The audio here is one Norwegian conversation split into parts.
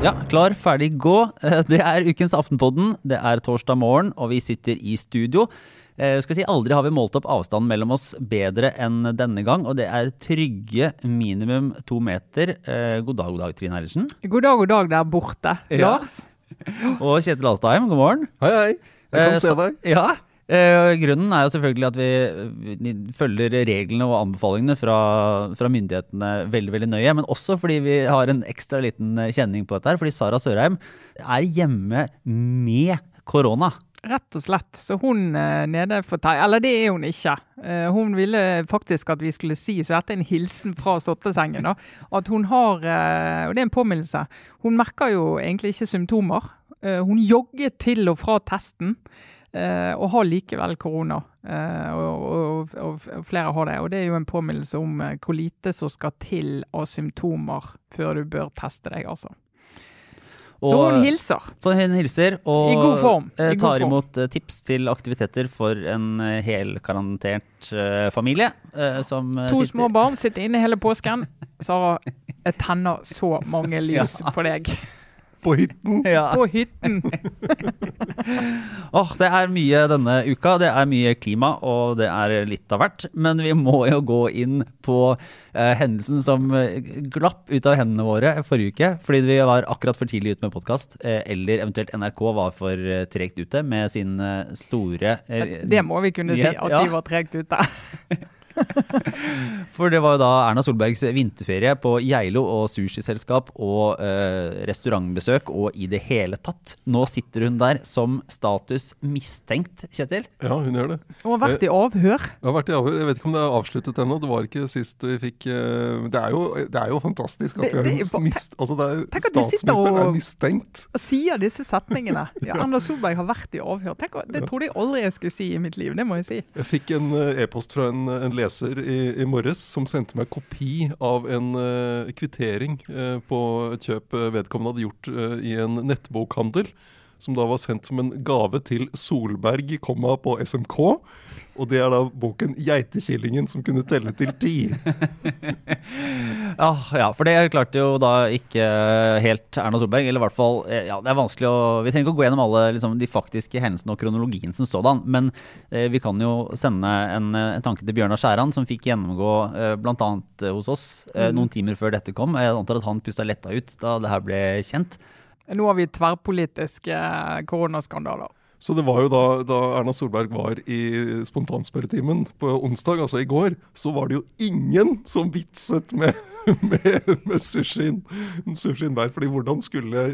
Ja, klar, ferdig, gå. Det er ukens Aftenpodden. Det er torsdag morgen, og vi sitter i studio. Eh, skal si, Aldri har vi målt opp avstanden mellom oss bedre enn denne gang, og det er trygge minimum to meter. Eh, God dag, god dag, Trine Eilertsen. God dag, god dag der borte. Ja. Lars? Og Kjetil Astheim, god morgen. Hei, hei. Jeg kan Eh, se så- deg. Ja. Eh, Grunnen er jo selvfølgelig at vi, følger reglene og anbefalingene fra, fra myndighetene veldig veldig nøye. Men også fordi vi har en ekstra liten kjenning på dette. her, Fordi Sara Sørheim er hjemme med korona. Rett og slett. Så hun eh, nede for tei Eller det er hun ikke. Eh, hun ville faktisk at vi skulle si, så dette er en hilsen fra sottesengen, da, at hun har Og det er en påminnelse. Hun merker jo egentlig ikke symptomer. Hun jogger til og fra testen. Eh, og har likevel korona. Eh, og, og, og, og flere har det. Og det er jo en påminnelse om eh, hvor lite som skal til av symptomer før du bør teste deg, altså. Så hun hilser. Så hun hilser og I god form. I god tar form. imot eh, tips til aktiviteter for en helkarantert familie. Som To sitter små barn sitter inne hele påsken. Sara, jeg tenner så mange lys for deg. På hytten. Ja. På hytten. Åh, det er mye denne uka. Det er mye klima, og det er litt av hvert. Men vi må jo gå inn på eh, hendelsen som eh, glapp ut av hendene våre forrige uke. Fordi vi var akkurat for tidlig ute med podkast. Eh, eller eventuelt NRK var for eh, tregt ute med sin eh, store eh, Det må vi kunne si, at Ja. de var tregt ute. For det var jo da Erna Solbergs vinterferie på Geilo og sushiselskap og eh, restaurantbesøk og i det hele tatt. Nå sitter hun der som status mistenkt, Kjetil. Ja, hun gjør det. Og har vært i avhør. Jeg har vært i avhør. Jeg vet ikke om det er avsluttet ennå. Det var ikke sist vi fikk eh, Det er jo, det er jo fantastisk at Det- det er mist, altså det er, statsministeren og- er mistenkt. Og sier disse setningene. Ja, Erna Solberg har vært i avhør. Tenk, det trodde jeg aldri jeg skulle si i mitt liv. Det må jeg si. Jeg fikk en eh, e-post fra en, en leser i, i morges som sendte meg kopi av en uh, kvittering uh, på et kjøp eh, vedkommende hadde gjort uh, i en nettbokhandel. Som da var sendt som en gave til Solberg, komma på SMK. Og det er da boken 'Geitekillingen som kunne telle til ti'. Ah, ja, for det klarte jo da ikke helt Erna Solberg. Eller i hvert fall eh, ja, Det er vanskelig å Vi trenger ikke å gå gjennom alle liksom, de faktiske hendelsene og kronologien som sådan. Men eh, vi kan jo sende en, eh, en tanke til Bjørnar Skjæran, som fikk gjennomgå eh, bl.a. Eh, hos oss eh, noen timer før dette kom. Jeg antar at han pusta letta ut da det her ble kjent. Nå har vi tverrpolitiske koronaskandaler. Så det var jo da, da Erna Solberg var i spontanspørretimen på onsdag, altså i går, så var det jo ingen som vitset med, med, med sushien, der. fordi hvordan skulle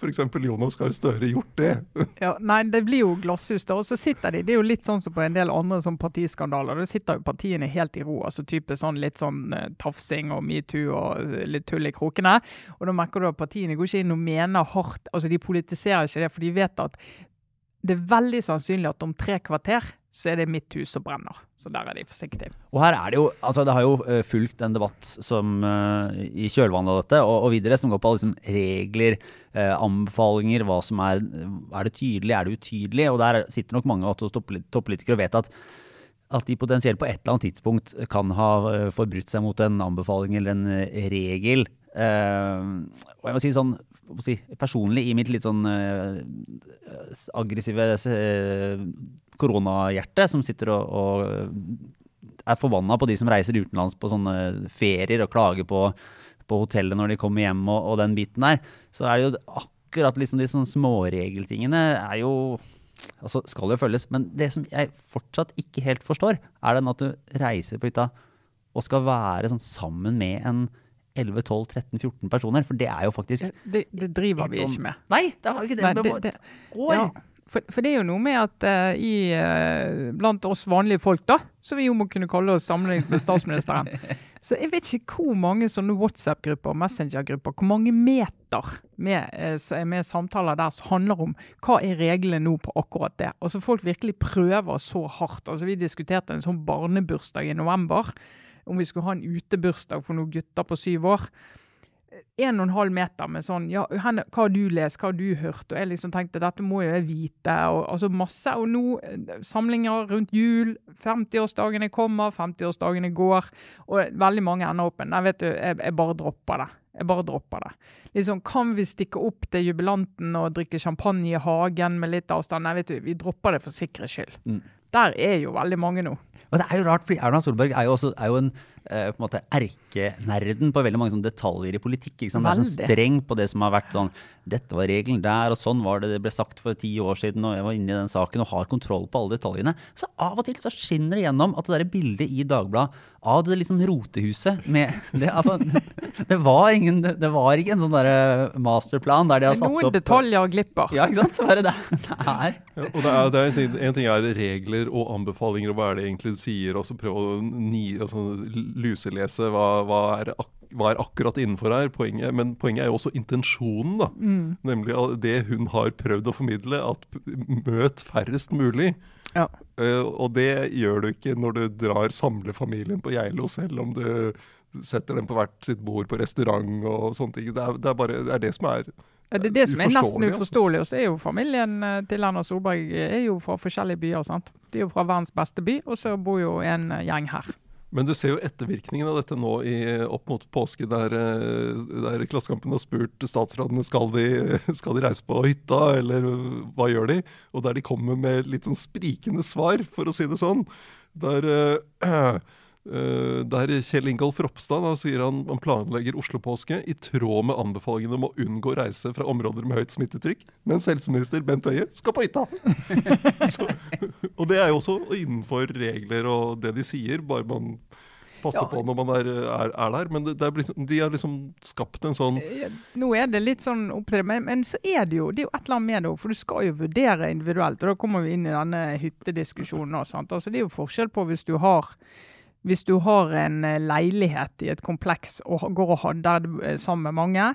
f.eks. Jonas Gahr Støre gjort det? Ja, nei, det blir jo glasshus da, og så sitter de. Det er jo litt sånn som på en del andre sånn partiskandaler. Da sitter jo partiene helt i ro. altså type sånn Litt sånn eh, tafsing og metoo og eh, litt tull i krokene. Og da merker du at partiene går ikke inn og mener hardt. altså De politiserer ikke det, for de vet at det er veldig sannsynlig at om tre kvarter så er det mitt hus som brenner. Så der er de forsiktige. Og her er det jo Altså, det har jo eh, fulgt en debatt som uh, i kjølvannet av dette, og, og videre, som går på liksom regler, uh, anbefalinger, hva som er Er det tydelig, er det utydelig? Og der sitter nok mange av oss toppolitikere og vet at at de potensielt på et eller annet tidspunkt kan ha eh, forbrutt seg mot en anbefaling eller en regel. Og jeg må si sånn si, personlig i mitt litt sånn uh, aggressive uh, koronahjerte, som sitter og, og er forbanna på de som reiser utenlands på sånne ferier og klager på, på hotellet når de kommer hjem og, og den biten der, så er det jo akkurat liksom de sånne småregeltingene er jo altså skal jo følges. Men det som jeg fortsatt ikke helt forstår, er den at du reiser på hytta og skal være sånn sammen med en 11-12-13-14 personer. For det er jo faktisk Det, det driver vi ikke med. Nei, det har vi ikke det. Nei, det, det, år. Ja, for, for det er jo noe med at uh, i, uh, blant oss vanlige folk, da, som vi jo må kunne kalle oss sammenlignet med statsministeren, så jeg vet ikke hvor mange sånne WhatsApp-grupper og Messenger-grupper, hvor mange meter med, uh, med samtaler der som handler om hva er reglene nå på akkurat det. Altså Folk virkelig prøver så hardt. Altså Vi diskuterte en sånn barnebursdag i november, om vi skulle ha en utebursdag for noen gutter på syv år en og en halv meter med sånn ja, henne, Hva har du lest, hva har du hørt? Og jeg liksom tenkte dette må jo jeg vite. og altså masse, og nå eh, samlinger rundt jul. 50-årsdagene kommer, 50-årsdagene går. Og veldig mange ender opp med Nei, vet du, jeg, jeg bare dropper det. Jeg bare dropper det. Liksom, Kan vi stikke opp til jubilanten og drikke champagne i hagen med litt avstand? Nei, vet du, vi dropper det for sikkerhets skyld. Mm. Der er jo veldig mange nå. Og det er jo rart, fordi Erna Solberg er jo, også, er jo en på en måte erkenerden på veldig mange sånne detaljer i politikk. Ikke sant? Det er sånn streng på det som har vært sånn Dette var regelen der, og sånn var det det ble sagt for ti år siden, og jeg var inne i den saken og har kontroll på alle detaljene. Så av og til så skinner det gjennom at det der bildet i Dagbladet av det liksom rotehuset med det, altså, det, var ingen, det var ikke en sånn der masterplan der de har satt opp Noen detaljer glipper. Ja, ikke sant? Bare det, det er. Ja, og det er, det er en, ting, en, ting, er regler og anbefalinger, og hva er det egentlig sier, og så prøve å ni, altså, luselese hva, hva, er, hva, er, akkurat innenfor her. Poenget, men poenget er jo også intensjonen. da. Mm. Nemlig det hun har prøvd å formidle, at møt færrest mulig. Ja. Uh, og det gjør du ikke når du drar samlefamilien på Geilo, selv om du setter dem på hvert sitt bord på restaurant og sånne ting. Det er, det er bare det, er det som er ja, det er det som er nesten altså. uforståelig. Og så er jo familien eh, til Erna Solberg er jo fra forskjellige byer. sant? De er jo fra verdens beste by, og så bor jo en gjeng her. Men du ser jo ettervirkningen av dette nå i, opp mot påske, der, eh, der Klassekampen har spurt statsrådene skal de, skal de reise på hytta, eller hva gjør de? Og der de kommer med litt sånn sprikende svar, for å si det sånn. Der øh, der Kjell Ingolf Ropstad da, sier han han planlegger Oslo-påske i tråd med anbefalingene om å unngå reise fra områder med høyt smittetrykk, mens helseminister Bent Høie skal på hytta! Og det er jo også innenfor regler og det de sier, bare man passer ja. på når man er, er, er der. Men det, det blitt, de har liksom skapt en sånn Nå er det litt sånn opp til det, men, men, så er det jo det er jo et eller annet med det for du skal jo vurdere individuelt. og Da kommer vi inn i denne hyttediskusjonen. òg. altså, det er jo forskjell på hvis du har hvis du har en eh, leilighet i et kompleks og går og handler eh, sammen med mange,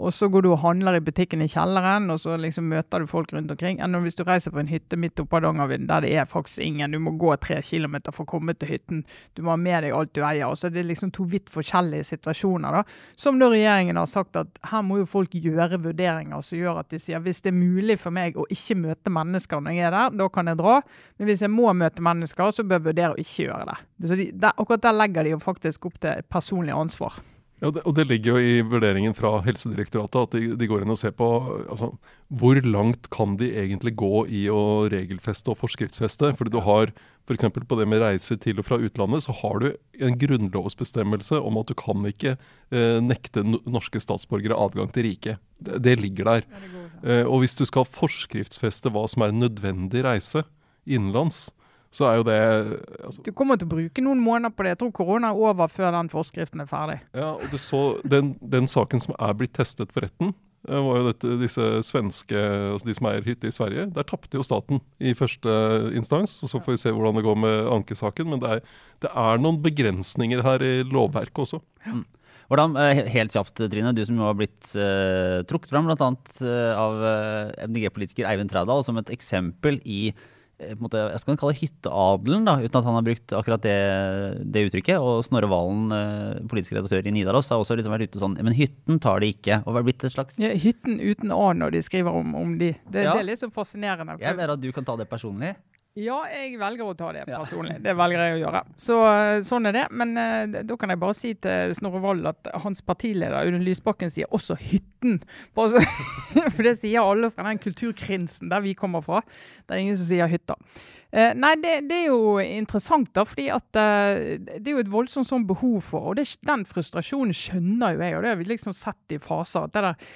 og så går du og handler i butikken i kjelleren, og så liksom møter du folk rundt omkring, enn hvis du reiser på en hytte midt oppe av Hardangervidda der det er faktisk ingen. Du må gå tre kilometer for å komme til hytten. Du må ha med deg alt du eier. og så Det er liksom to vidt forskjellige situasjoner. da, Som da regjeringen har sagt at her må jo folk gjøre vurderinger som gjør at de sier hvis det er mulig for meg å ikke møte mennesker når jeg er der, da kan jeg dra. Men hvis jeg må møte mennesker, så bør jeg vurdere å ikke gjøre det. Så de, der, akkurat der legger de jo faktisk opp til personlig ansvar. Ja, det, og Det ligger jo i vurderingen fra Helsedirektoratet at de, de går inn og ser på altså, hvor langt kan de egentlig gå i å regelfeste og forskriftsfeste. Fordi du har f.eks. på det med reiser til og fra utlandet, så har du en grunnlovsbestemmelse om at du kan ikke eh, nekte norske statsborgere adgang til riket. Det, det, ligger der. Ja, det eh, og hvis du skal forskriftsfeste hva som er en nødvendig reise innenlands, så er jo det altså, Du kommer til å bruke noen måneder på det. Jeg tror korona er over før den forskriften er ferdig. Ja, og du så den, den saken som er blitt testet for retten, eh, var jo dette, disse svenske, altså de som eier hytte i Sverige. Der tapte jo staten i første instans. og Så får vi se hvordan det går med ankesaken. Men det er, det er noen begrensninger her i lovverket også. Mm. Hvordan, eh, helt kjapt, Trine, du som jo har blitt uh, trukket fram bl.a. Uh, av MDG-politiker Eivind Trædal som et eksempel i måte, jeg skal kalle det hytteadelen, da, uten at han har brukt akkurat det, det uttrykket. Og Snorre Valen, eh, politisk redaktør i Nidaros, har også liksom vært ute sånn Men hytten tar de ikke. Og blitt et slags ja, Hytten uten A når de skriver om, om de. Det, ja. det er litt så fascinerende. Jeg mener at du kan ta det personlig. Ja, jeg velger å ta det personlig. Ja. Det velger jeg å gjøre. Så, eh, sånn er det. Men uh, da kan jeg bare si til Snorre Wold at hans partileder Audun Lysbakken sier også 'hytten'. For det sier alle fra den kulturkrinsen der vi kommer fra. Det er ingen som sier 'hytta'. Uh, nei, det, det, er jo interessant, da, fordi at uh, det er jo et voldsomt sånn behov for Og det, den frustrasjonen skjønner jo jeg, og det har vi liksom sett i faser. at det der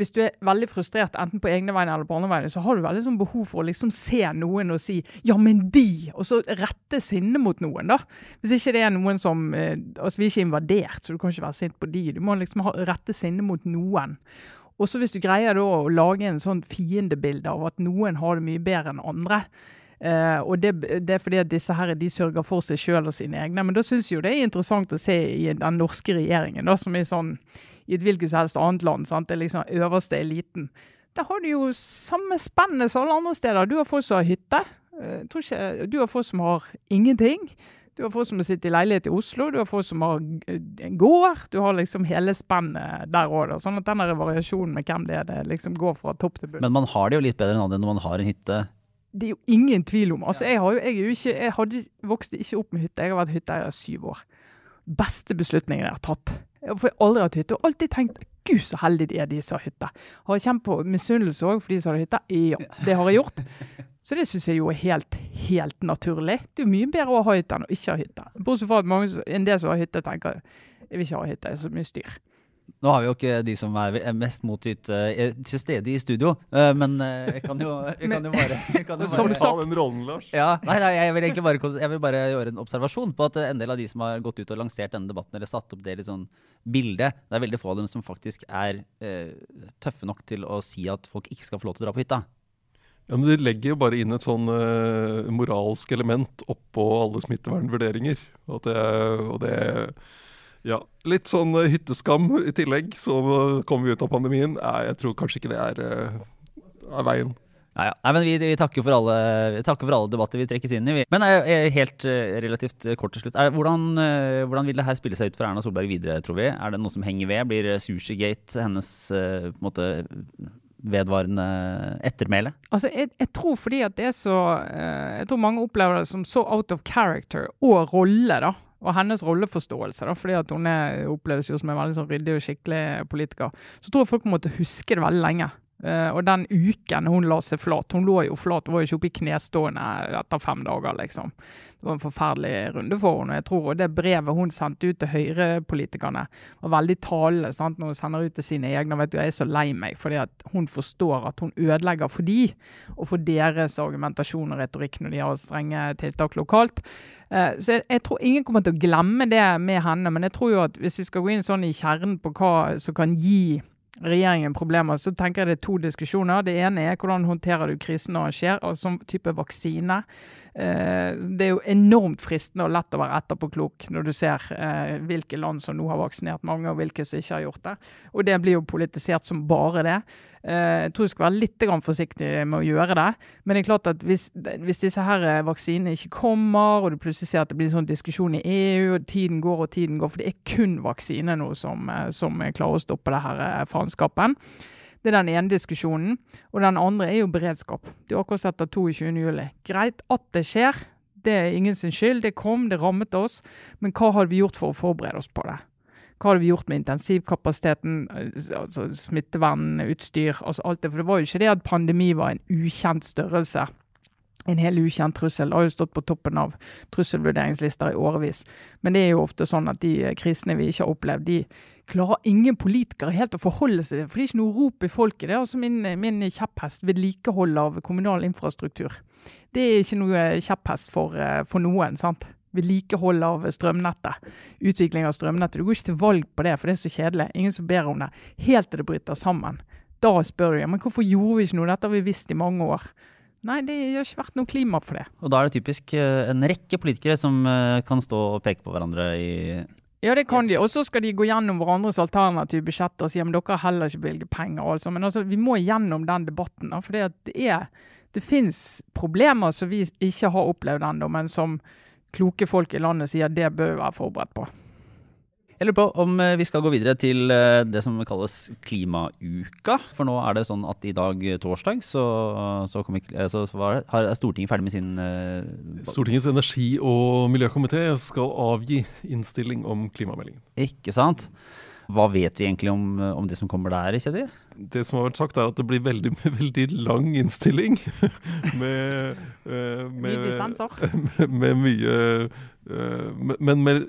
hvis du er veldig frustrert enten på egne vegne eller på andre vegne, så har du veldig sånn behov for å liksom se noen og si 'ja, men de', og så rette sinnet mot noen. da. Hvis ikke det er noen som eh, altså Vi er ikke invadert, så du kan ikke være sint på de. Du må liksom rette sinnet mot noen. Og så hvis du greier da å lage en sånn fiendebilde av at noen har det mye bedre enn andre, Uh, og det, det, er fordi at disse her, de sørger for seg sjøl og sine egne. Men da syns jeg det er interessant å se i den norske regjeringen, da, som er sånn i et hvilket som helst annet land. Sant? Det er liksom øverste eliten. Da har du jo samme spennet som alle andre steder. Du har folk som har hytte. Eh, ikke, du har folk som har ingenting. Du har folk som sitter i leilighet i Oslo, du har folk som har en gård. Du har liksom hele spennet der òg. Sånn at den variasjonen med hvem det er, det liksom går fra topp til bunn. Men man har det jo litt bedre enn andre når man har en hytte. Det er jo ingen tvil om. Altså, jeg, har jo, jeg, jo ikke, jeg hadde, vokste ikke opp med hytte. Jeg har vært hytteeier i syv år. Beste beslutningen jeg har tatt. For jeg har aldri hatt hytte. Og alltid tenkt gud så heldige de er, de som har hytte. Har kjent på misunnelse òg for de som har hytte. Ja, det har jeg gjort. Så det syns jeg jo er helt, helt naturlig. Det er jo mye bedre å ha hytte enn å ikke ha hytte. Bortsett fra at mange, en del som har hytte, tenker jeg vil ikke ha hytte, det er så mye styr. Nå har vi jo ikke de som er mest mot hytte eh, til stede i studio, eh, men eh, jeg kan jo, jeg kan jo bare, jeg kan jo Som du sa den rollen, Lars. ja, nei, nei, jeg vil egentlig bare, jeg vil bare gjøre en observasjon på at en del av de som har gått ut og lansert denne debatten, eller satt opp det litt sånn bildet, det er veldig få av dem som faktisk er uh, tøffe nok til å si at folk ikke skal få lov til å dra på hytta. Ja, men De legger jo bare inn et sånn uh, moralsk element oppå alle smittevernvurderinger. Og det, og det Ja, litt sånn eh, hytteskam i tillegg, så kommer vi ut av pandemien. Nei, jeg tror kanskje ikke det er, eh, er veien. Nei, ja. Nei, men vi, vi, takker for alle, vi takker for alle debatter vi trekkes inn i. vi. Men eh, helt eh, relativt eh, kort til slutt. Er, hvordan, eh, hvordan vil det her spille seg ut for Erna Solberg videre, tror vi? Er det noe som henger ved? Blir eh, Sushigate hennes eh, på måte vedvarende ettermæle? Altså, jeg, jeg, tror fordi at det er så eh, Jeg tror mange opplever det som så out of character og rolle, da. Og hennes rolleforståelse, da, fordi at hun er, oppleves jo som en veldig sånn ryddig og skikkelig politiker. Så tror jeg folk måtte huske det veldig lenge. Uh, og den uken hun la seg flat Hun lå jo flat, hun var jo ikke oppe i knestående etter fem dager, liksom. Det var en forferdelig runde for henne. Jeg tror det brevet hun sendte ut til Høyre-politikerne, var veldig talende sant? når hun sender ut til sine egne. vet du, Jeg er så lei meg fordi at hun forstår at hun ødelegger for de, og for deres argumentasjon og retorikk når de har strenge tiltak lokalt. Uh, så jeg, jeg, tror ingen kommer til å glemme det med henne, men jeg tror jo at hvis vi skal gå inn sånn i kjernen på hva som kan gi regjeringen problemer, så tenker jeg det er to diskusjoner. Det ene er hvordan håndterer du krisen når den skjer, og som type vaksine. Eh, det er jo enormt fristende og lett å være etterpåklok når du ser eh, hvilke land som nå har vaksinert mange, og hvilke som ikke har gjort det. Og det blir jo politisert som bare det. Eh, jeg tror du skal være litt forsiktig med å gjøre det. Men det er klart at hvis, hvis disse her vaksinene ikke kommer, og du plutselig ser at det blir en sånn diskusjon i EU, og tiden går og tiden går, for det er kun vaksine nå som, som klarer å stoppe det her faenskapen. Det er den ene diskusjonen. Og den andre er jo beredskap. Det er akkurat etter 22.07. Greit at det skjer. Det er ingen sin skyld. Det kom, det rammet oss. Men hva hadde vi gjort for å forberede oss på det? Hva hadde vi gjort med intensivkapasiteten, altså smittevernutstyr, altså alt det. For det var jo ikke det at pandemi var en ukjent størrelse en helt ukjent trussel. Det har jo stått på toppen av trusselvurderingslister i årevis. Men det er jo ofte sånn at de krisene vi ikke har opplevd, de klarer ingen politikere helt å forholde seg til. For det er ikke noe rop i folket. Det er altså min, min kjepphest. Vedlikehold av kommunal infrastruktur. Det er ikke noe kjepphest for, eh, for noen. sant? Vedlikehold av strømnettet. Utvikling av strømnettet. Du går ikke til valg på det, for det er så kjedelig. Ingen som ber om det. Helt til det bryter sammen. Da spør du men hvorfor gjorde vi ikke noe? Dette har vi visst i mange år. Nei, det har ikke vært noe klima for det. Og da er det typisk eh, en rekke politikere som eh, kan stå og peke på hverandre i ja, det kan de. Og så skal de gå gjennom hverandres alternative budsjetter og si at dere heller ikke bevilger penger. Altså. Men altså, vi må gjennom den debatten. For det, er, det finnes problemer som vi ikke har opplevd ennå, men som kloke folk i landet sier det bør vi være forberedt på. Jeg lurer på om eh, vi skal gå videre til eh, det som kalles klimauka. For nå er det sånn at i dag, eh, torsdag, så, så, kom, så var, er Stortinget ferdig med sin uh, Stortingets energi- og miljøkomité skal avgi innstilling om klimameldingen. Ikke sant. Hva vet vi egentlig om, om det som kommer der, ikke Det som har vært sagt, er at det blir veldig, veldig lang innstilling. med, uh, med, med, med, mye uh, Men med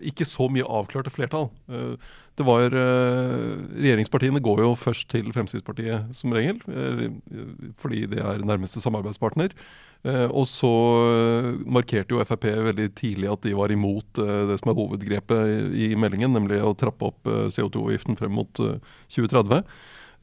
ikke så mye avklarte flertall. Uh, det var Regjeringspartiene går jo først til Fremskrittspartiet som regel, fordi det er nærmeste samarbeidspartner. Eh, og så eh, markerte jo Frp veldig tidlig at de var imot eh, det som er hovedgrepet i, meldingen, nemlig å trappe opp CO2-avgiften frem mot 2030.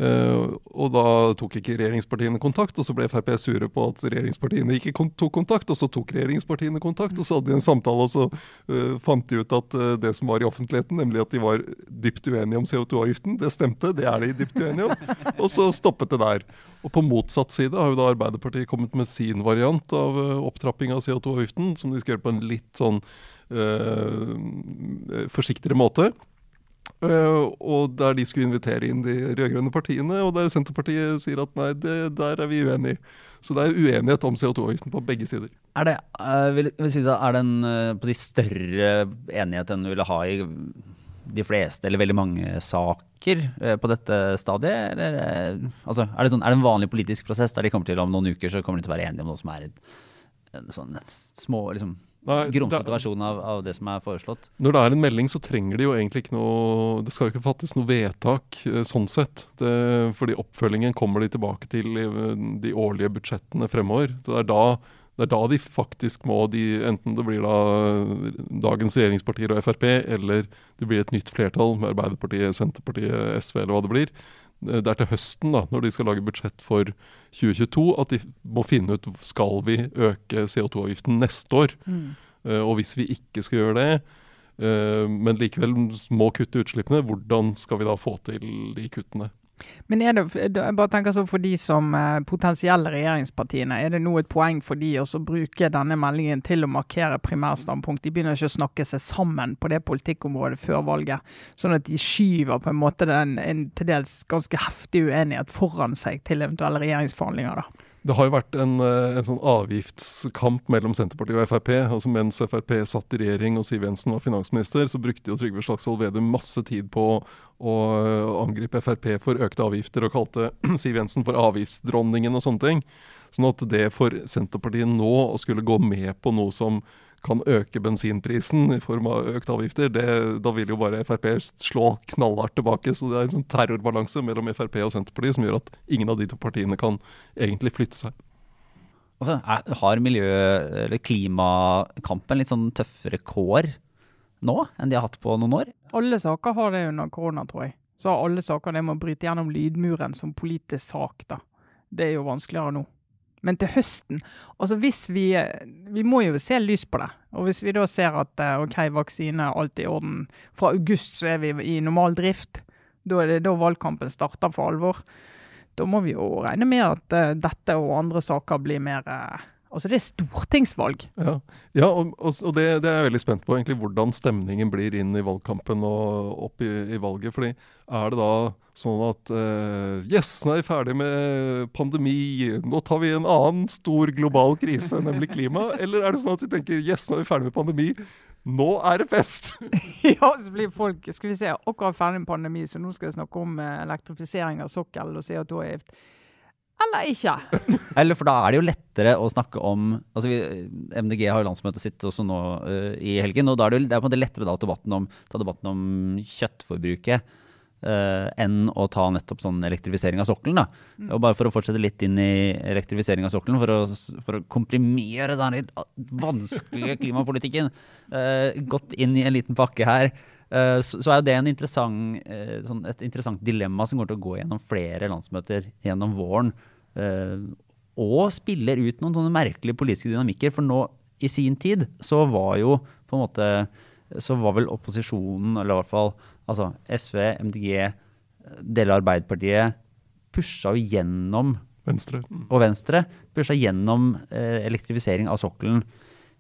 Uh, og da tok ikke regjeringspartiene kontakt, og så ble Frp sure på at regjeringspartiene ikke tok kontakt. Og så tok regjeringspartiene kontakt, og så hadde de en samtale, og så uh, fant de ut at uh, det som var i offentligheten, nemlig at de var dypt uenige om CO2-avgiften, det stemte. Det er de dypt uenige om. Og så stoppet det der. Og på motsatt side har jo da Arbeiderpartiet kommet med sin variant av opptrapping av CO2-avgiften, som de skal gjøre på en litt sånn forsiktigere måte. Uh, og der de skulle invitere inn de rød-grønne partiene, og der Senterpartiet sier at nei, det, der er vi uenige. Så det er uenighet om CO2-avgiften på begge sider. Er det, uh, vil, vil si, er det en uh, på de større enighet enn du ville ha i de fleste, eller veldig mange saker på dette stadiet? Eller, altså, er, det sånn, er det en vanlig politisk prosess der de kommer til om noen uker så kommer de til å være enige om noe som er en, en sånn små liksom grumsete versjon av, av, det som er foreslått. Når det er en melding, så trenger de jo egentlig ikke noe Det skal jo ikke fattes noe vedtak eh, sånn sett. Det, fordi oppfølgingen kommer de tilbake til i eh, de årlige budsjettene fremover. Så det er da, det er da de faktisk må de, Enten det blir da dagens regjeringspartier og Frp, eller det blir et nytt flertall med Arbeiderpartiet, Senterpartiet, SV eller hva det blir det er til høsten, da, når de skal lage budsjett for 2022, at de må finne ut skal vi øke CO2-avgiften neste år. Mm. Uh, og hvis vi ikke skal gjøre det, uh, men likevel må kutte utslippene, hvordan skal vi da få til de kuttene? Men er det, jeg bare tenker så for de som eh, potensielle regjeringspartiene, er det nå et poeng for de å bruke denne meldingen til å markere primærstandpunkt? De begynner ikke å snakke seg sammen på det politikkområdet før valget, sånn at de skyver på en måte den, en til dels ganske heftig uenighet foran seg til eventuelle regjeringsforhandlinger. da. Det har jo vært en, eh, en, sånn avgiftskamp mellom Senterpartiet og Frp. altså Mens Frp satt i regjering og Siv Jensen var finansminister, så brukte jo Trygve Slagsvold Vedum masse tid på å angripe Frp for økte avgifter, og kalte Siv Jensen for avgiftsdronningen og sånne ting. Sånn at det for Senterpartiet nå å skulle gå med på noe som kan øke bensinprisen i form av økte avgifter, det, da vil jo bare Frp slå knallhardt tilbake. Så det er en sånn terrorbalanse mellom Frp og Senterpartiet som gjør at ingen av de to partiene kan egentlig flytte seg. Altså, har miljø- eller klimakampen litt sånn tøffere kår nå enn de har hatt på noen år? Alle saker har det under korona, tror jeg. Så har alle saker det med å bryte gjennom lydmuren som politisk sak, da. Det er jo vanskeligere nå. Men til høsten altså hvis vi, vi må jo se lys på det. Og hvis vi da ser at eh, OK, vaksine alt i orden. Fra august så er vi i normal drift. Da er det da valgkampen starter for alvor. Da må vi jo regne med at uh, dette og andre saker blir mer uh, Altså det er stortingsvalg. Ja, ja og, og det, det, er jeg veldig spent på, egentlig, hvordan stemningen blir inn i valgkampen og opp i, i valget. fordi er det da sånn at uh, Yes, nå er vi ferdig med pandemi. Nå tar vi en annen stor global krise, nemlig klima. Eller er det sånn at vi tenker yes, nå er vi ferdig med pandemi. Nå er det fest! ja, så blir folk Skal vi se, akkurat ferdig med pandemi, så nå skal jeg snakke om uh, elektrifisering av sokkel og CO2-avgift eller ikke. eller for da er det jo lettere å snakke om altså vi, MDG har jo landsmøtet sitt også nå uh, i helgen. og da er det, det er på en måte lettere da debatten om, ta debatten om kjøttforbruket uh, enn å ta nettopp sånn elektrifisering av sokkelen. da. Mm. Og bare for å fortsette litt inn i elektrifisering av sokkelen, for å, for å komprimere den vanskelige klimapolitikken uh, godt inn i en liten pakke her. Så, så, er jo det interessant, sånn et interessant dilemma som går til å gå gjennom flere landsmøter gjennom våren. Eh, og spiller ut noen sånne merkelige politiske dynamikker. For nå i sin tid så var jo på en måte så var vel opposisjonen, eller i hvert fall altså SV, MDG, deler av Arbeiderpartiet, pusha jo gjennom Venstre. Og Venstre pusha gjennom eh, elektrifisering av sokkelen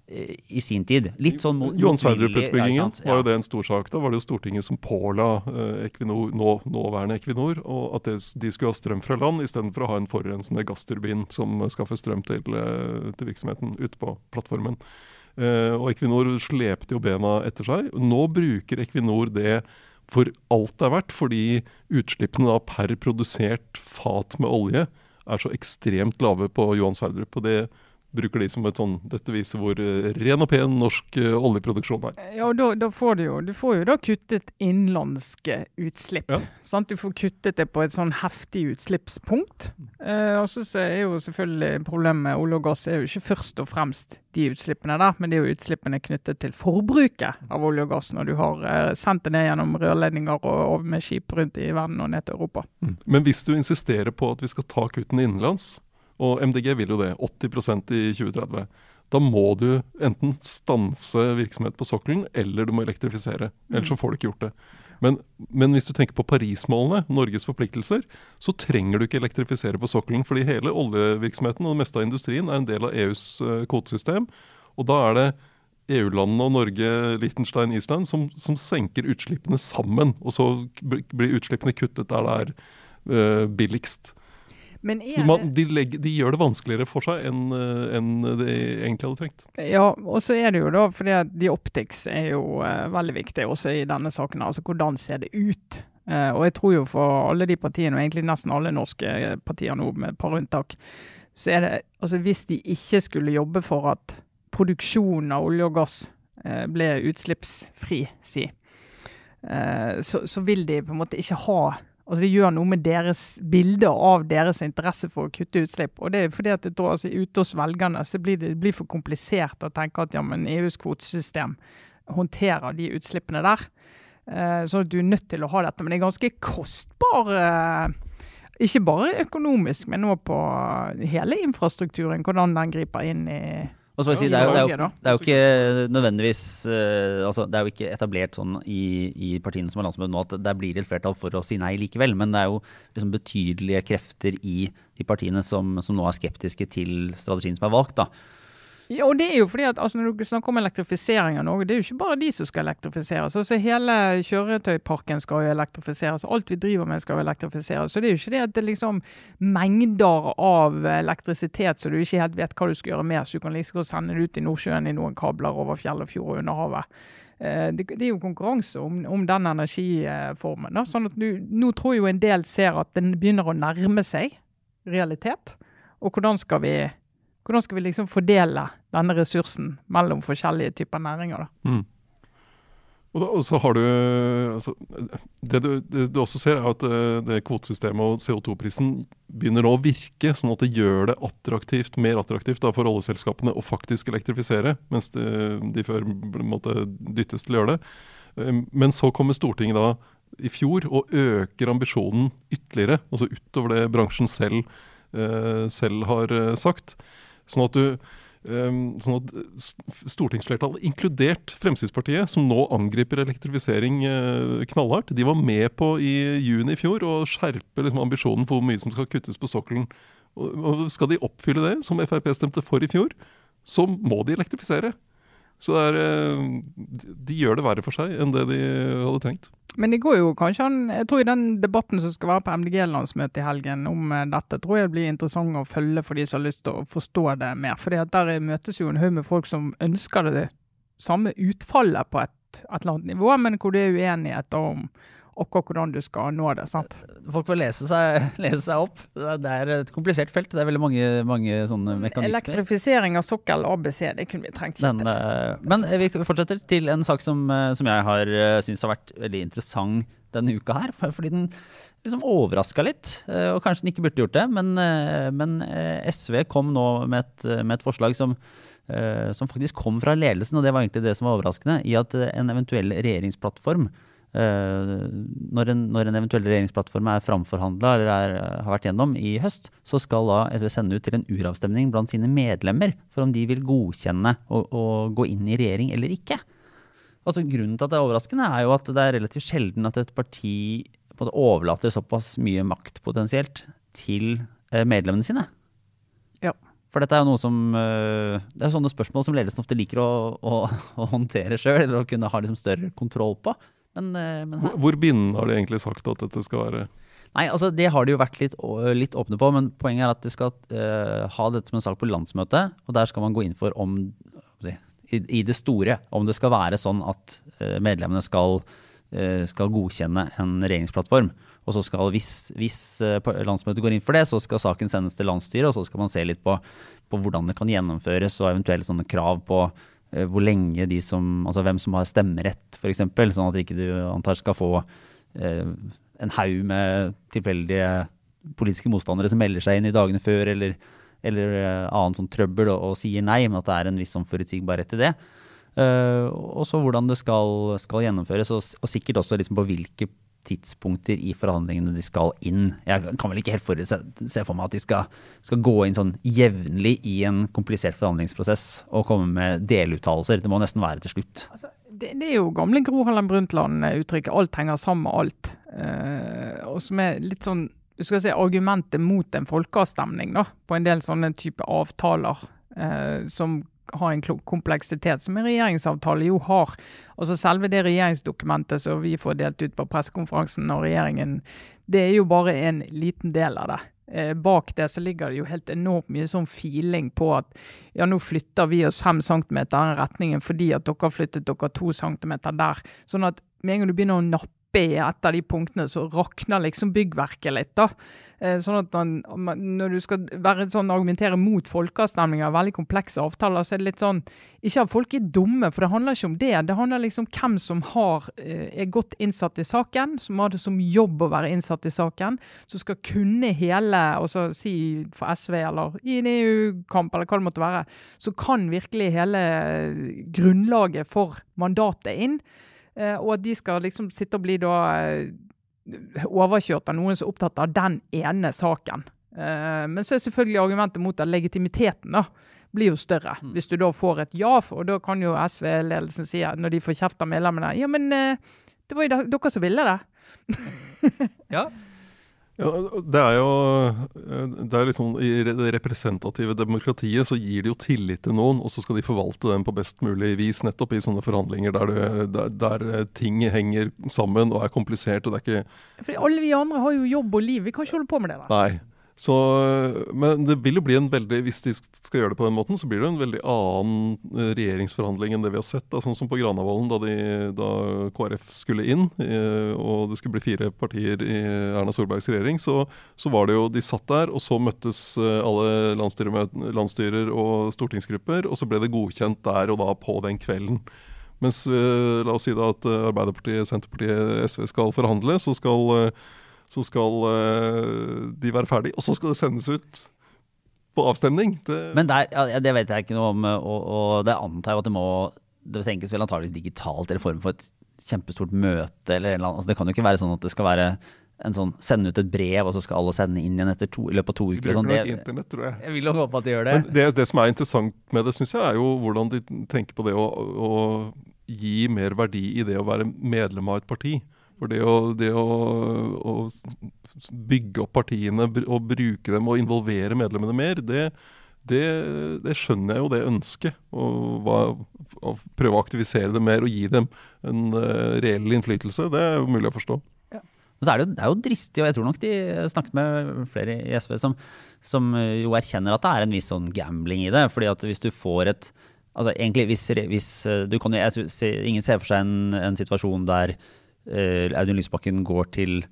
i sin tid. Litt sånn Johan Sverdrup-utbyggingen ja, var jo det en stor sak. Da var det jo Stortinget som påla eh, Equinor, nå, nåværende Equinor og at det, de skulle ha strøm fra land istedenfor å ha en forurensende gassturbin som skaffer strøm til, eh, til virksomheten ute på plattformen. Eh, og Equinor slepte jo bena etter seg. Nå bruker Equinor det for alt det er verdt, fordi utslippene da per produsert fat med olje er så ekstremt lave på Johan Sverdrup. og det bruker de som et sånn Dette viser hvor eh, ren og pen norsk eh, oljeproduksjon er. Ja, og da, da får du jo Du får jo da kuttet innenlandske utslipp. Ja. Sant? Du får kuttet det på et sånn heftig utslippspunkt. Eh, og så er jo selvfølgelig problemet med olje og gass er jo ikke først og fremst de utslippene der, men det er jo utslippene knyttet til forbruket av olje og gass når du har eh, sendt det ned gjennom rørledninger og, og med skip rundt i verden og ned til Europa. Men hvis du insisterer på at vi skal ta kuttene innenlands, og MDG vil jo det, 80% i 2030, da må du enten stanse virksomhet på sokkelen, eller du må elektrifisere. Ellers så får du ikke gjort det. Men, men hvis du tenker på Paris-målene, Norges forpliktelser, så trenger du ikke elektrifisere på sokkelen, fordi hele oljevirksomheten og det meste av industrien er en del av EUs eh, kvotesystem. Og da er det EU-landene og Norge, Liechtenstein, Island som, som senker utslippene sammen. Og så blir utslippene kuttet der det er eh, billigst. Men Så man, de, legger, de gjør det vanskeligere for seg enn en de egentlig hadde trengt. Ja, og så er det jo da fordi at de optics er jo uh, veldig viktig også i denne saken. Altså hvordan ser det ut? Uh, og jeg tror jo for alle de partiene, og egentlig nesten alle norske eh, partier nå, med et par unntak, så er det altså hvis de ikke skulle jobbe for at produksjonen av olje og gass uh, ble utslippsfri, si, eh, så, så vil de på en måte ikke ha Altså Det gjør noe med deres bilde av deres interesse for å kutte utslipp. Og det er fordi at jeg tror altså Ute hos velgerne så blir det, det blir for komplisert å tenke at ja, men EUs kvotesystem håndterer de utslippene der. Eh, så du er nødt til å ha dette. Men det er ganske kostbar. Eh, ikke bare økonomisk, men òg på hele infrastrukturen. Hvordan den griper inn i Og så vil jeg si, det er, jo, det, er jo, det er jo ikke nødvendigvis uh, altså, Det er jo ikke etablert sånn i, i partiene som har landsmøte nå at det blir et flertall for å si nei likevel. Men det er jo liksom betydelige krefter i de partiene som, som nå er skeptiske til strategien som er valgt. da. Ja, og det er jo fordi at altså, Når du snakker om elektrifisering av Norge, det er jo ikke bare de som skal elektrifiseres. altså Hele kjøretøyparken skal jo elektrifiseres. Alt vi driver med skal jo elektrifiseres. Så det er jo ikke det at det er liksom mengder av elektrisitet så du ikke helt vet hva du skal gjøre med, så du kan liksom sende det ut i Nordsjøen i noen kabler over fjell og fjord og under havet. Eh, Det, det er jo konkurranse om, om den energiformen. Da. Sånn at du, nå tror jo en del ser at den begynner å nærme seg realitet. Og hvordan skal vi hvordan skal vi liksom fordele denne ressursen mellom forskjellige typer næringer? da? Mm. Og, da, og så har du altså, det, du det du også ser, er at eh, det kvotesystemet og CO2-prisen begynner nå å virke, sånn at det gjør det attraktivt, mer attraktivt da, for oljeselskapene å faktisk elektrifisere, mens de, de før måtte dyttes til å gjøre det. Eh, Men så kommer Stortinget da i fjor og øker ambisjonen ytterligere, altså utover det bransjen selv, eh, selv har eh, sagt. Sånn at du Um, sånn at Stortingsflertallet, inkludert Fremskrittspartiet, som nå angriper elektrifisering eh, knallhardt, de var med på i juni i fjor å skjerpe liksom, ambisjonen for hvor mye som skal kuttes på sokkelen. Og Skal de oppfylle det, som Frp stemte for i fjor, så må de elektrifisere. Så er, eh, de, de gjør det verre for seg enn det de hadde trengt. Men det går jo kanskje an Jeg tror i den debatten som skal være på MDG-landsmøtet i helgen om eh, dette, tror jeg det blir interessant å følge for de som har lyst til å forstå det mer. At der møtes jo en haug med folk som ønsker det samme utfallet på et, et eller annet nivå, men hvor det er uenighet om akkurat hvordan du skal nå det. sant? Folk får lese seg, lese seg opp. Det er, et komplisert felt. Det er veldig mange, mange sånne mekanismer. Elektrifisering av sokkel, ABC, det kunne vi trengt. Den, eh, men vi fortsetter til en sak som, eh, som jeg har syntes syns har vært veldig interessant denne uka her. Fordi den liksom overraska litt, eh, og kanskje den ikke burde gjort det. Men, eh, men eh, SV kom nå med et, med et forslag som, eh, som faktisk kom fra ledelsen, og det var egentlig det som var overraskende, i at eh, en eventuell regjeringsplattform eh, når, en, når en eventuell regjeringsplattform er framforhandla eller er, har vært gjennom i høst, så skal da SV sende ut til en uravstemning blant sine medlemmer for om de vil godkjenne å, å gå inn i regjering eller ikke. Altså Grunnen til at det er overraskende, er jo at det er relativt sjelden at et parti overlater såpass mye makt potensielt til eh, medlemmene sine. Ja. For dette er jo noe som eh, Det er sånne spørsmål som ledelsen ofte liker å, å, å håndtere sjøl, eller å kunne ha liksom større kontroll på. Men, eh, men her Hvor, hvor bindende har de egentlig sagt at dette skal være? Nei, altså Det har de jo vært litt, litt åpne på, men poenget er at de skal uh, ha dette som en sak på landsmøtet. Og der skal man gå inn for om i, i det store, om det skal være sånn at uh, medlemmene skal, uh, skal godkjenne en regjeringsplattform. Og så skal, hvis, hvis landsmøtet går inn for det, så skal saken sendes til landsstyret, og så skal man se litt på, på hvordan det kan gjennomføres, og eventuelt sånne krav på hvor lenge de som Altså hvem som har stemmerett, f.eks. Sånn at ikke du antar skal få eh, en haug med tilfeldige politiske motstandere som melder seg inn i dagene før, eller, eller eh, annen sånn trøbbel og, og sier nei, men at det er en viss sånn forutsigbarhet i det. Eh, og så hvordan det skal, skal gjennomføres, og, og sikkert også liksom på hvilke tidspunkter i forhandlingene de skal inn. Jeg kan vel ikke helt se for meg at de skal, skal gå inn sånn jevnlig i en komplisert forhandlingsprosess og komme med deluttalelser. Det må nesten være til slutt. Altså, det, det er jo gamle Gro Harlem Brundtland-uttrykket 'alt henger sammen med alt'. Eh, og som er litt sånn du skal si, argumentet mot en folkeavstemning da, på en del sånne type avtaler eh, som har en kompleksitet, som en regjeringsavtale jo har. Altså Selve det regjeringsdokumentet som vi får delt ut på pressekonferansen og regjeringen, det er jo bare en liten del av det. Eh, bak det så ligger det jo helt enormt mye sånn feeling på at ja, nå flytter vi oss fem centimeter i den retningen fordi at dere flyttet dere to centimeter der. Sånn at med en gang du begynner å nappe i et av de punktene, så rakner liksom byggverket litt. da. Eh, Sånn at man, Når du skal være sånn, argumentere mot folkeavstemninger, veldig komplekse avtaler, så er det litt sånn Ikke at folk er dumme, for det handler ikke om det. Det handler liksom om hvem som har, eh, er godt innsatt i saken, som har det som jobb å være innsatt i saken, som skal kunne hele og så si for SV eller i en EU-kamp eller hva det måtte være, så kan virkelig hele grunnlaget for mandatet inn. Eh, og at de skal liksom sitte og bli da eh, overkjørt av noen som er opptatt av den ene saken. Eh, men så er selvfølgelig argumentet mot at legitimiteten da, blir jo større. Hvis du da får et ja, og da kan jo SV-ledelsen si når de får kjeft av medlemmene Ja, men det var jo dere som ville det. Ja. Ja, det er jo eh, det er liksom, I det representative demokratiet så gir de jo tillit til noen, og så skal de forvalte den på best mulig vis, nettopp i sånne forhandlinger der, du, der, der eh, ting henger sammen og er komplisert. og det er ikke Fordi alle vi andre har jo jobb og liv. Vi kan ikke holde på med det der. Nei. Så, men det vil jo bli en veldig, hvis de skal gjøre det på den måten, så blir det en veldig annen eh, regjeringsforhandling enn det vi har sett. Da, sånn som på Granavolden, da, de, da KrF skulle inn, eh, og det skulle bli fire partier i Erna Solbergs regjering, så, så var det jo De satt der, og så møttes eh, alle landsstyrer og stortingsgrupper, og så ble det godkjent der og da på den kvelden. Mens la oss si da at Arbeiderpartiet, Senterpartiet, SV skal forhandle, så skal så skal eh, de være ferdig, og så skal det sendes ut på avstemning. Det, Men der, ja, det vet jeg ikke noe om, og, og det antar jeg at det må Det tenkes vel antageligvis digitalt eller i form for et kjempestort møte eller en eller annen. Altså, det kan jo ikke være sånn at det skal være en sånn sende ut et brev, og så skal alle sende inn igjen etter to, i løpet av to uker. bruker Sånn. nok Det, internett, tror jeg. jeg vil jo håpe at de gjør det. Men det, det som er interessant med det, syns jeg, er jo hvordan de tenker på det å, å gi mer verdi i det å være medlem av et parti. For det å, det å, å bygge opp partiene og bruke dem og involvere medlemmene mer, det, det, det skjønner jeg jo, det ønsket. Å prøve å aktivisere dem mer og gi dem en eh, reell innflytelse, det er jo mulig å forstå. Men er det, jo, det er jo dristig, og jeg tror nok de snakket med flere i SV som, som jo erkjenner at det er en viss sånn gambling i det. fordi at hvis du får et Altså egentlig hvis, hvis eh, du kan, jeg tror, Ingen ser for seg en, en situasjon der eh, Audun Lysbakken går til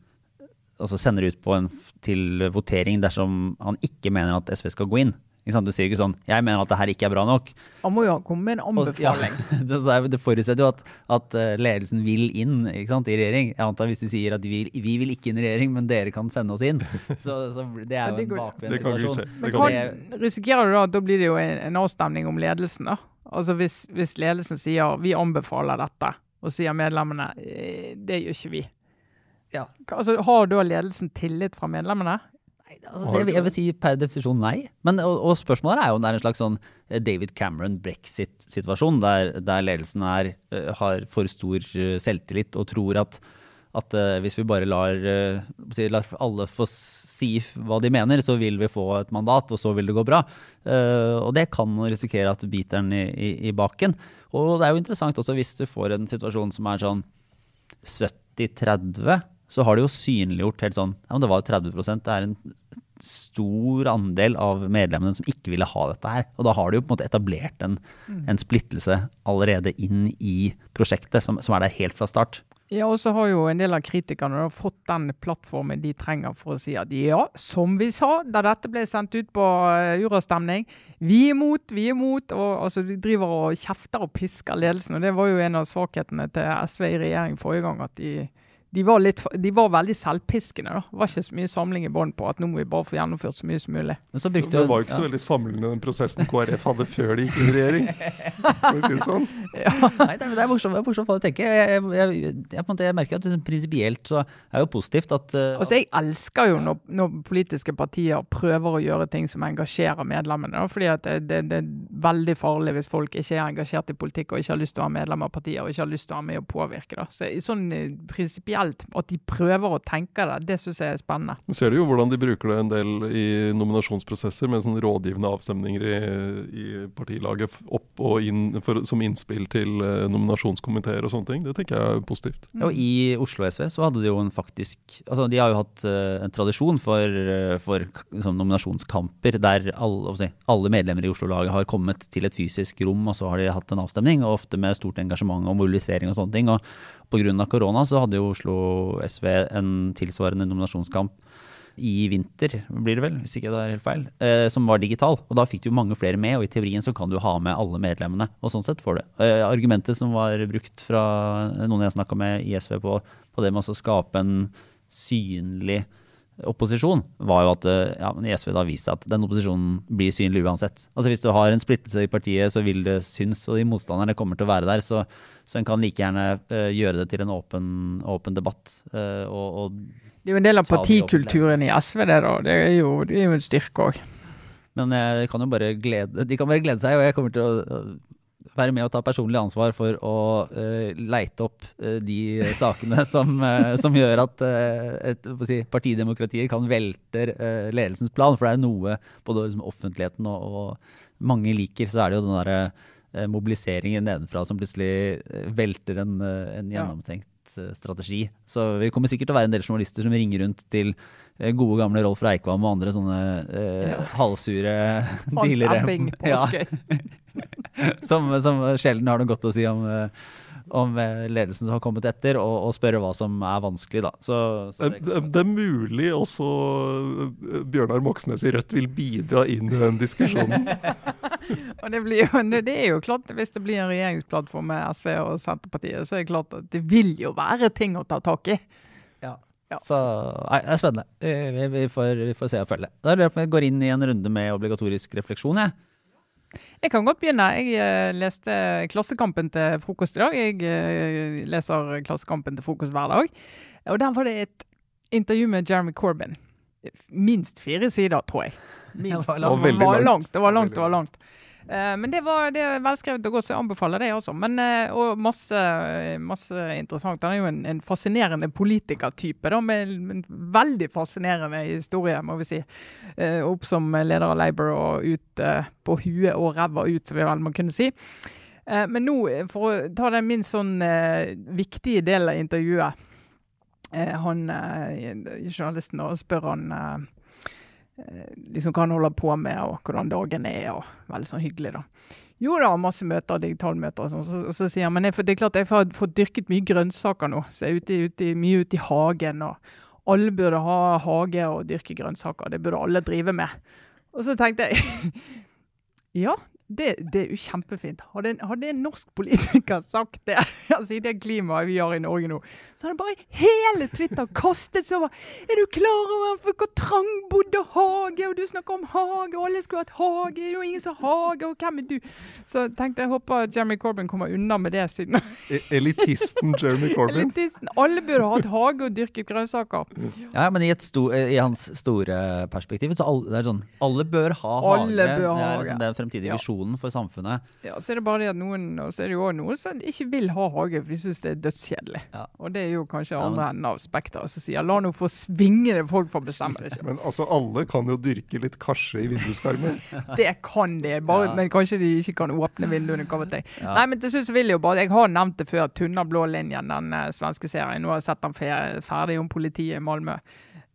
altså sender ut på en, til votering dersom han ikke mener at SV skal gå inn. Ikke sant? Du sier ikke sånn 'jeg mener at det her ikke er bra nok'. Han må jo komme med en Og- ja, det, er- forutsetter jo at, at eh, ledelsen vil inn ikke sant, i regjering. Jeg antar Hvis de sier at vi, vi vil ikke inn i regjering, men dere kan sende oss inn. Så, så det er jo en bakvendt situasjon. Men kan kan, risikerer du da at da blir det jo en, en avstemning om ledelsen, da? Altså hvis, hvis ledelsen sier vi anbefaler dette, og sier medlemmene «Eh, det gjør ikke vi. Ja. Altså, har da ledelsen tillit fra medlemmene? Nei, altså, det, jeg vil si per definisjon nei. Men, og, og spørsmålet er jo om det er en slags sånn eh, David Cameron-brexit-situasjon, der, der ledelsen er, eh, har for stor selvtillit og tror at, at uh, hvis vi bare lar, uh, si, lar alle få si hva de mener, så vil vi få et mandat, og så vil det gå bra. Uh, og det kan risikere at du biter den i, i, i baken. Og det er jo interessant også hvis du får en situasjon som er sånn 70-30, så har det jo synliggjort helt sånn Ja, men det var jo 30% Det er en stor andel av medlemmene som ikke ville ha dette her. Og da har du jo på en måte etablert en, en splittelse allerede inn i prosjektet, som, som er der helt fra start. Ja, og så har jo en del av kritikerne fått den plattformen de trenger for å si at ja, som vi sa da dette ble sendt ut på uh, urastemning, vi er imot, vi er imot. og altså, De driver og kjefter og pisker ledelsen. og Det var jo en av svakhetene til SV i regjering forrige gang. at de de var, litt, de var, veldig selvpiskende. da. Det var ikke så mye samling i bånd på at nå må vi bare få gjennomført så mye som mulig. Men så brukte, det var jo ikke så veldig samlende den prosessen KrF hadde før de gikk inn i regjering. Må vi si det sånn? Ja. Nei, det er morsomt, det er morsomt hva du tenker. Jeg, jeg, jeg, jeg merker at liksom, prinsipielt så er jo positivt at uh, Altså, Jeg elsker jo når, når, politiske partier prøver å gjøre ting som engasjerer medlemmene. Da, fordi at det, det, det, er veldig farlig hvis folk ikke er engasjert i politikk og ikke har lyst til å være medlem av partier og ikke har lyst til å være med og påvirke. da. Så sånn eh, prinsipielt spesielt at de prøver å tenke det, det syns jeg er spennende. Nå ser du jo hvordan de bruker det en del i nominasjonsprosesser, med sånne rådgivende avstemninger i, i partilaget opp og inn for, som innspill til uh, nominasjonskomiteer og sånne ting. Det tenker jeg er positivt. Ja, og I Oslo SV så hadde de jo en faktisk altså De har jo hatt uh, en tradisjon for, uh, for liksom, nominasjonskamper der alle, alle medlemmer i Oslo-laget har kommet til et fysisk rom, og så har de hatt en avstemning, og ofte med stort engasjement og mobilisering og sånne ting. og Pga. korona så hadde jo Oslo SV en tilsvarende nominasjonskamp i vinter, blir det vel, hvis ikke det er helt feil, eh, som var digital. Og da fikk du mange flere med, og i teorien så kan du ha med alle medlemmene. Og sånn sett får du. Eh, argumentet som var brukt fra noen jeg snakka med i SV på, på det med å skape en synlig opposisjon, var jo at eh, ja, men SV da viser at den opposisjonen blir synlig uansett. Altså Hvis du har en splittelse i partiet, så vil det synes, og de motstanderne kommer til å være der. Så, så en kan like gjerne uh, gjøre det til en åpen, åpen debatt. Uh, og, og, det er jo en del av partikulturen i SV, det da. Det er jo, det er jo en styrke òg. Men jeg kan jo bare glede, de kan bare glede seg, og jeg kommer til å være med og ta personlig ansvar for å uh, leite opp uh, de sakene som, uh, som, gjør at et, si, partidemokratiet kan velte ledelsens plan. For det er noe både liksom, offentligheten og, og, mange liker, så er det jo den derre mobiliseringen nedenfra som plutselig velter en, en gjennomtenkt strategi. Så vi kommer sikkert til å være en del journalister som ringer rundt til gode gamle Rolf Reikvam og andre sånne eh, ja. halvsure på ja. som, som, sjelden har noe godt å si om, eh, om eh, ledelsen som har kommet etter, og, og spørre hva som er vanskelig. Da. Så, så det, det, det, er mulig også eh, Bjørnar Moxnes i Rødt vil bidra inn i den diskusjonen. og det, blir jo, det, er jo klart, Hvis det blir en regjeringsplattform med SV og Senterpartiet, så er det klart at det vil jo være ting å ta tak i. Ja. Ja. Så nei, det er spennende. Vi, vi, får, vi, får, se og følge. Da går jeg inn i en runde med obligatorisk refleksjon. Jeg. Jeg kan godt begynne. Jeg uh, leste Klassekampen til frokost i dag. Jeg uh, leser Klassekampen til frokost hver dag. Og der var det et intervju med Jeremy Corbyn. Minst fire sider, tror jeg. Minst. Det var, det var langt. Det var langt. Det var langt. Uh, men det, var, det er velskrevet og godt, så jeg anbefaler det også. Men, uh, og masse, masse, interessant. Han er jo en, en fascinerende politikertype, da, med en veldig fascinerende historie, må vi si. Uh, opp som leder av Labour og ut på huet og ræva ut, som vi vel må kunne si. men nå, for å ta den min sånn viktige del av intervjuet han, Journalisten spør han Eh, liksom hva han holder på med, og hvordan dagen er. og Veldig sånn hyggelig, da. Jo da, masse møter, digitalmøter og sånn. Så, så, så, sier han men det er klart jeg har fått dyrket mye grønnsaker nå. Så jeg er ute, ute, mye ute i hagen. og Alle burde ha hage og dyrke grønnsaker. Det burde alle drive med. Og så tenkte jeg ja, det, det, er jo kjempefint. Hadde en, hadde en, norsk politiker sagt det, altså i det klimaet vi har i Norge nå, så hadde bare hele Twitter kastet seg over Er du klar over hvor trangbodd og hage, og du snakker om hage, og alle skulle hatt hage, det er jo ingen som har hage, og hvem er du? Så tenkte jeg håper Jeremy Corbyn kommer unna med det siden e, Elitisten Jeremy Corbyn? Elitisten. Alle burde hatt hage og dyrket grønnsaker. Ja, men i, sto, i, hans store perspektiv så alle, det er sånn Alle bør ha hage. Alle bør ha hage. Det er liksom den fremtidige visjonen for samfunnet. Ja, så er det bare det at noen og så er det jo også noen som ikke vil ha hage, for de syns det er dødskjedelig. Ja. Og det er jo kanskje ja, andre enden av spekteret som sier la nå få svinge det, folk får bestemme det sjøl. Men altså, alle kan jo dyrke litt karse i vinduskarmen. det kan de, bare, ja. men kanskje de ikke kan åpne vinduene. Hva vet jeg. Nei, men til slutt vil jeg jo bare Jeg har nevnt det før, Tunna blå linjen, den uh, svenske serien. Nå har jeg sett den ferdig om politiet i Malmö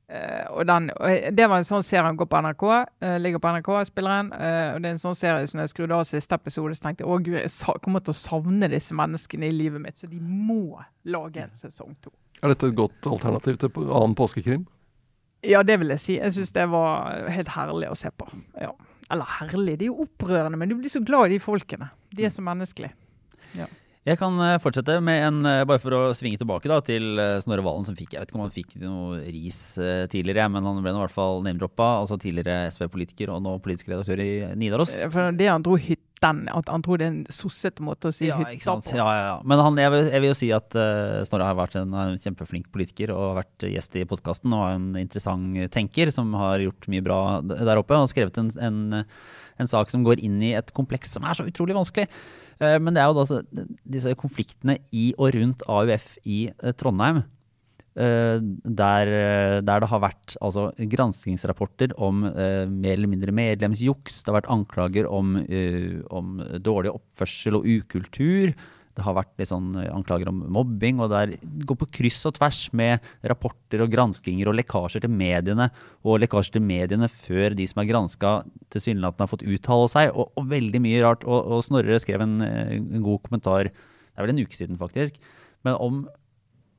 og, den, og Det var en sånn serie han går på NRK. Uh, ligger på NRK, spilleren. Uh, og det er en sånn serie som jeg skrudde av siste episode, så tenkte jeg å gud, jeg kommer til å savne disse menneskene i livet mitt. Så de må lage en sesong to. Er dette et godt alternativ til annen påskekrim? Ja, det vil jeg si. Jeg syns det var helt herlig å se på. Ja. Eller herlig, det er jo opprørende, men du blir så glad i de folkene. De er så menneskelige. Ja. Jeg kan eh, fortsette med en, eh, bare for å svinge tilbake da, til eh, Snorre Valen, som fikk Jeg vet ikke om han fikk noe ris tidligere, men han ble i hvert fall name-droppa. Altså tidligere SV-politiker og nå politisk redaktør i Nidaros. For det han dro hytten, at han tror det er en sossete måte å si ja, hytta på. Ja, ja, ja. Men han, jeg, vil, jeg, vil, jo si at uh, Snorre har vært en, en, kjempeflink politiker og har vært gjest i podkasten og er en interessant tenker som har gjort mye bra der oppe. Han har skrevet en, en, en sak som går inn i et kompleks som er så utrolig vanskelig. Eh, men det er jo da disse konfliktene i og rundt AUF i eh, Trondheim. Eh, der, der, det har vært altså, granskingsrapporter om mer eller mindre medlemsjuks. Det har vært anklager om, om dårlig oppførsel og ukultur. Det har vært litt sånn eh, anklager om mobbing, og det går på kryss og tvers med rapporter og granskinger og lekkasjer til mediene, og lekkasjer til mediene før de som er granska, tilsynelatende har fått uttale seg, og, og, veldig mye rart. Og, og Snorre skrev en, eh, en, god kommentar, det er vel en uke siden faktisk, men om,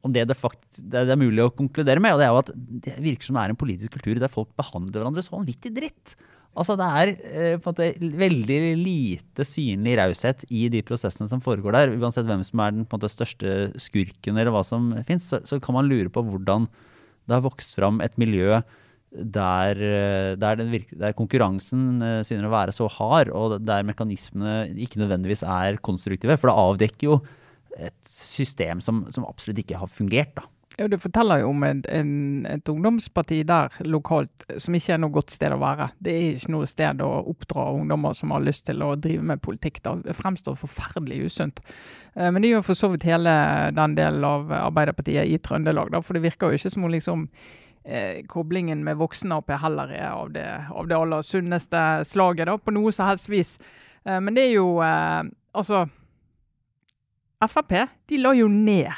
om det, det, fakt, det, er mulig å konkludere med, og det er jo at det virker som det er en politisk kultur der folk behandler hverandre så vanvittig dritt. Altså Det er eh, på en måte veldig lite synlig raushet i de prosessene som foregår der. Uansett hvem som er den måte, største skurken eller hva som fins, så, så, kan man lure på hvordan det har vokst fram et miljø der, eh, der, virke, der konkurransen uh, synes å være så hard, og der mekanismene ikke nødvendigvis er konstruktive. For det avdekker jo et system som, som absolutt ikke har fungert. da. Ja, Du forteller jo om et, en, et, ungdomsparti der lokalt som ikke er noe godt sted å være. Det er ikke noe sted å oppdra ungdommer som har lyst til å drive med politikk. Det fremstår forferdelig usunt. Eh, men det gjør for så vidt hele den delen av Arbeiderpartiet i Trøndelag. Da, for det virker jo ikke som om liksom, eh, koblingen med voksen-Ap heller er av det, av det, aller sunneste slaget, da, på noe som helst vis. Eh, men det er jo eh, Altså Frp de la jo ned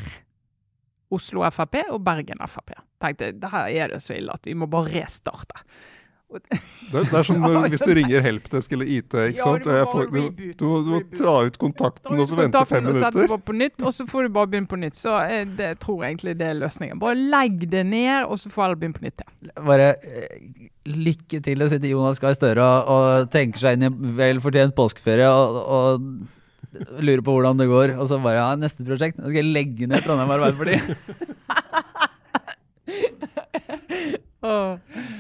Oslo Frp og Bergen Frp. Tenkte det her er det så ille at vi må bare restarte. Det, det, er som når, hvis du ringer helpdesk eller IT. ikke sant? Du du, får, du, du, du, må dra ut kontakten og så vente fem minutter. Og på nytt, og så får du bare begynne på nytt. Så jeg, eh, det tror egentlig det er løsningen. Bare legg det ned, og så får alle begynne på nytt. Ja. Bare eh, lykke til å sitte Jonas Gahr Støre og, og tenke seg inn i vel fortjent påskeferie. og, og Lurer på hvordan det går. Og så bare ja, neste prosjekt. Nå skal jeg legge ned Trondheim Arbeiderparti.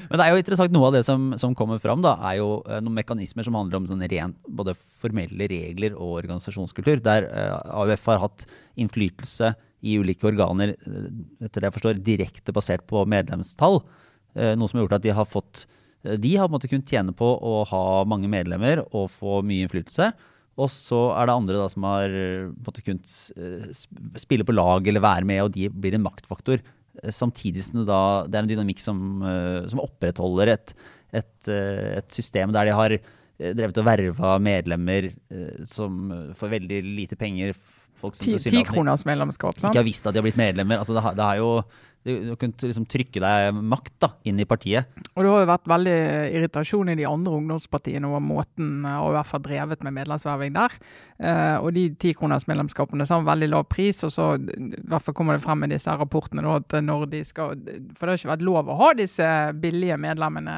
Men det er jo interessant, noe av det som, som kommer fram, da, er jo uh, noen mekanismer som handler om sånn ren, både formelle regler og organisasjonskultur. Der eh, AUF har hatt innflytelse i ulike organer, uh, etter det jeg forstår, direkte basert på medlemstall. noe som har gjort at de har fått De har på en måte kunnet tjene på å ha mange medlemmer og få mye innflytelse. Og så er det andre da, som har måte, kunnet eh, spille på lag eller være med, og de blir en maktfaktor. Eh, samtidig som det, da, det er en dynamikk som, eh, som opprettholder et, et, et, system der de har drevet og verva medlemmer som får veldig lite penger. Ti kroners medlemskap? Ikke har visst at de har blitt medlemmer. Altså, det, har, det har jo du kunne liksom trykke deg makt da, inn i partiet. Og Det har jo vært veldig irritasjon i de andre ungdomspartiene over måten AUF har drevet med medlemsverving der. Eh, og de tikronersmedlemskapene har veldig lav pris, og så i hvert fall kommer det frem med disse rapportene da, at når de skal For det har ikke vært lov å ha disse billige medlemmene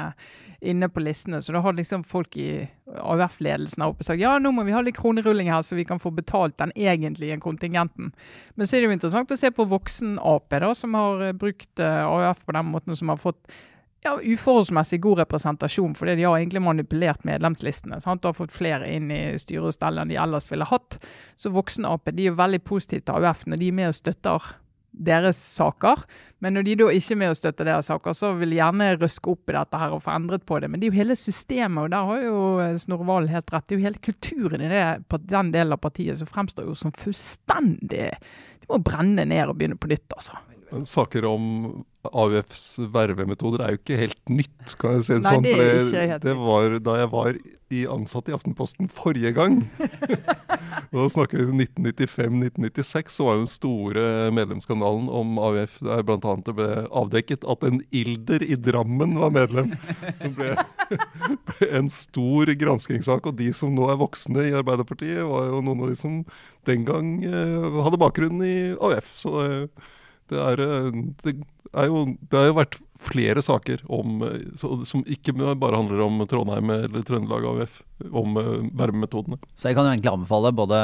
inne på listene. Så da har liksom folk i AUF-ledelsen har oppe sagt ja, nå må vi ha litt kronerulling her, så vi kan få betalt den egentlige kontingenten. Men så er det jo interessant å se på voksen-Ap, som har eh, brukt uh, AUF på den måten, som har fått ja, uforholdsmessig god representasjon, fordi de har egentlig manipulert medlemslistene. Sant? Og har fått flere inn i styre og stell enn de ellers ville hatt. Så voksen-Ap er jo veldig positive til AUF når de er med og støtter deres saker. Men når de da ikke er med å støtte deres saker, så vil de gjerne røske opp i dette her og få endret på det. Men det er jo hele systemet, og der har jo Snorre Valen helt rett. Det er jo hele kulturen i det, den delen av partiet som fremstår jo som fullstendig De må brenne ned og begynne på nytt, altså. Saker om AUFs vervemetoder er jo ikke helt nytt, kan jeg si det Nei, sånn. det er for ikke helt det var da jeg var i ansatt i Aftenposten forrige gang. da snakker vi 1995-1996, så var jo den store medlemsskandalen om AUF der bl.a. det ble avdekket at en ilder i Drammen var medlem. Det ble, ble en stor granskingssak, og de som nå er voksne i Arbeiderpartiet, var jo noen av de som den gang eh, hadde bakgrunn i AUF. Så det, det, er, eh, det, er jo, det har jo vært flere saker om, eh, som ikke bare handler om Trondheim eller Trøndelag AUF, om uh, vervemetodene. Så jeg kan jo egentlig anbefale både,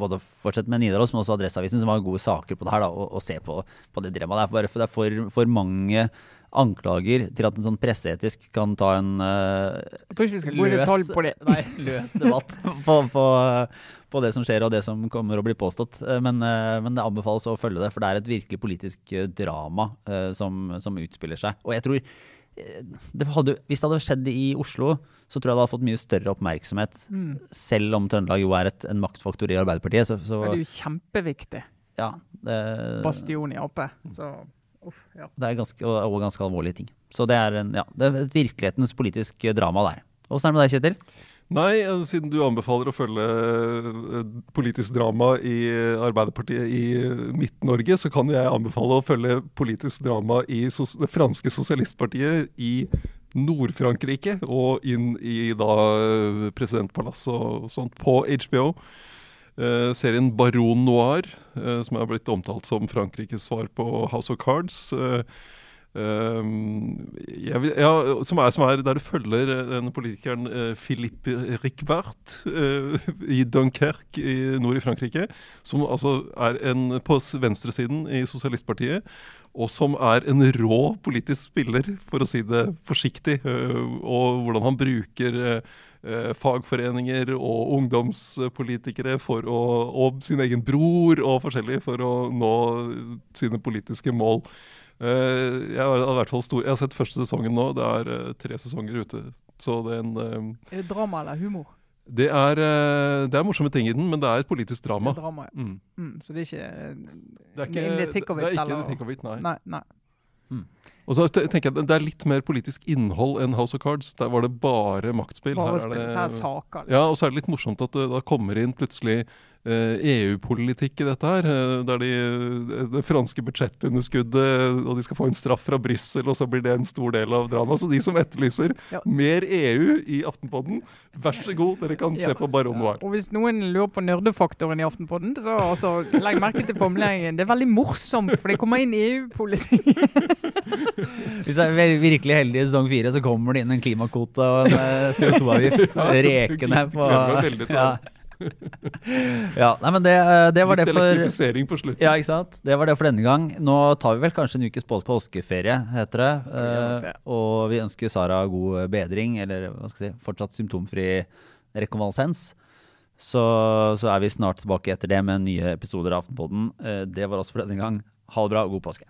både fortsett med Nidaros, men også Adresseavisen, som har gode saker på det her, da, og, og se på, på det dilemmaet. Det er det er for, for mange anklager til at en sånn presseetisk kan ta en uh, det. Nei, løs debatt på, på, på, det som skjer og det som kommer å bli påstått. Men, uh, men, det anbefales å følge det, for det er et virkelig politisk drama uh, som, som, utspiller seg. Og jeg tror det hadde, Hvis det hadde skjedd i Oslo, så tror jeg det hadde fått mye større oppmerksomhet. Mm. Selv om Trøndelag jo er et, en maktfaktor i Arbeiderpartiet. Så, så, det er jo kjempeviktig. Ja, det, Bastion i Ap. Så Uff, ja. Det er ganske, og, og, ganske alvorlige ting. Så det er, en, ja, det er et virkelighetens politisk drama der. Åssen er det med deg, Kjetil? Nei, eh, siden du anbefaler å følge eh, politisk drama i Arbeiderpartiet i Midt-Norge, så kan jeg anbefale å følge politisk drama i det franske sosialistpartiet i Nord-Frankrike, og inn i da presidentpalasset og sånt på HBO. Uh, serien Baron Noir, uh, som er blitt omtalt som Frankrikes svar på House of Cards. Uh, vil, ja, som, er, som, er, der du følger denne politikeren Philippe Ricvert i Dunkerque i nord i Frankrike. Som altså er en, på venstresiden i Sosialistpartiet. Og som er en rå politisk spiller, for å si det forsiktig. og hvordan han bruker fagforeninger og ungdomspolitikere for å, og sin egen bror og forskjellig for å nå sine politiske mål. Eh, jeg, har, i hvert fall stor, jeg har sett første sesongen nå. Det er eh, tre sesonger ute. Så det er en eh, Er det drama eller humor? Det er, eh, det er, morsomme ting i den, men det er et politisk drama. Det drama ja. Mm. Mm, så det er ikke Det er ikke, det, er ikke eller, nei. nei, nei. Mm. Og så tenker jeg Det er litt mer politisk innhold enn House of Cards. Der var det bare maktspill. Her er det, her saker, liksom. Ja, og så er det litt morsomt at det da kommer inn plutselig EU-politikk eh, e i dette her. Eh, der de, eh, det franske budsjettunderskuddet, og de skal få en straff fra Brussel, og så blir det en stor del av dramaet. Så de som etterlyser ja. mer EU i Aftenpodden, vær så god, dere kan ja. se på Baron Noir. Og hvis noen lurer på nerdefaktoren i Aftenpodden, så også, legg merke til formuleringen. Det er veldig morsomt, for det kommer inn EU-politikk. hvis jeg er virkelig heldig i sesong fire, så kommer det inn en klimakvote og en CO2-avgift rekende på ja ja, nei, men det, eh, det var Litt det for elektrifisering på slutten. Ja, ikke sant. Det var det for denne gang. Nå tar vi vel kanskje en ukes påskeferie, heter det. Uh, og vi ønsker Sara god bedring, eller hva skal jeg si, fortsatt symptomfri rekonvalesens. Så, så, er vi snart tilbake etter det med nye episoder av Aftenpodden. Uh, det var oss for denne gang. Ha det bra og god påske.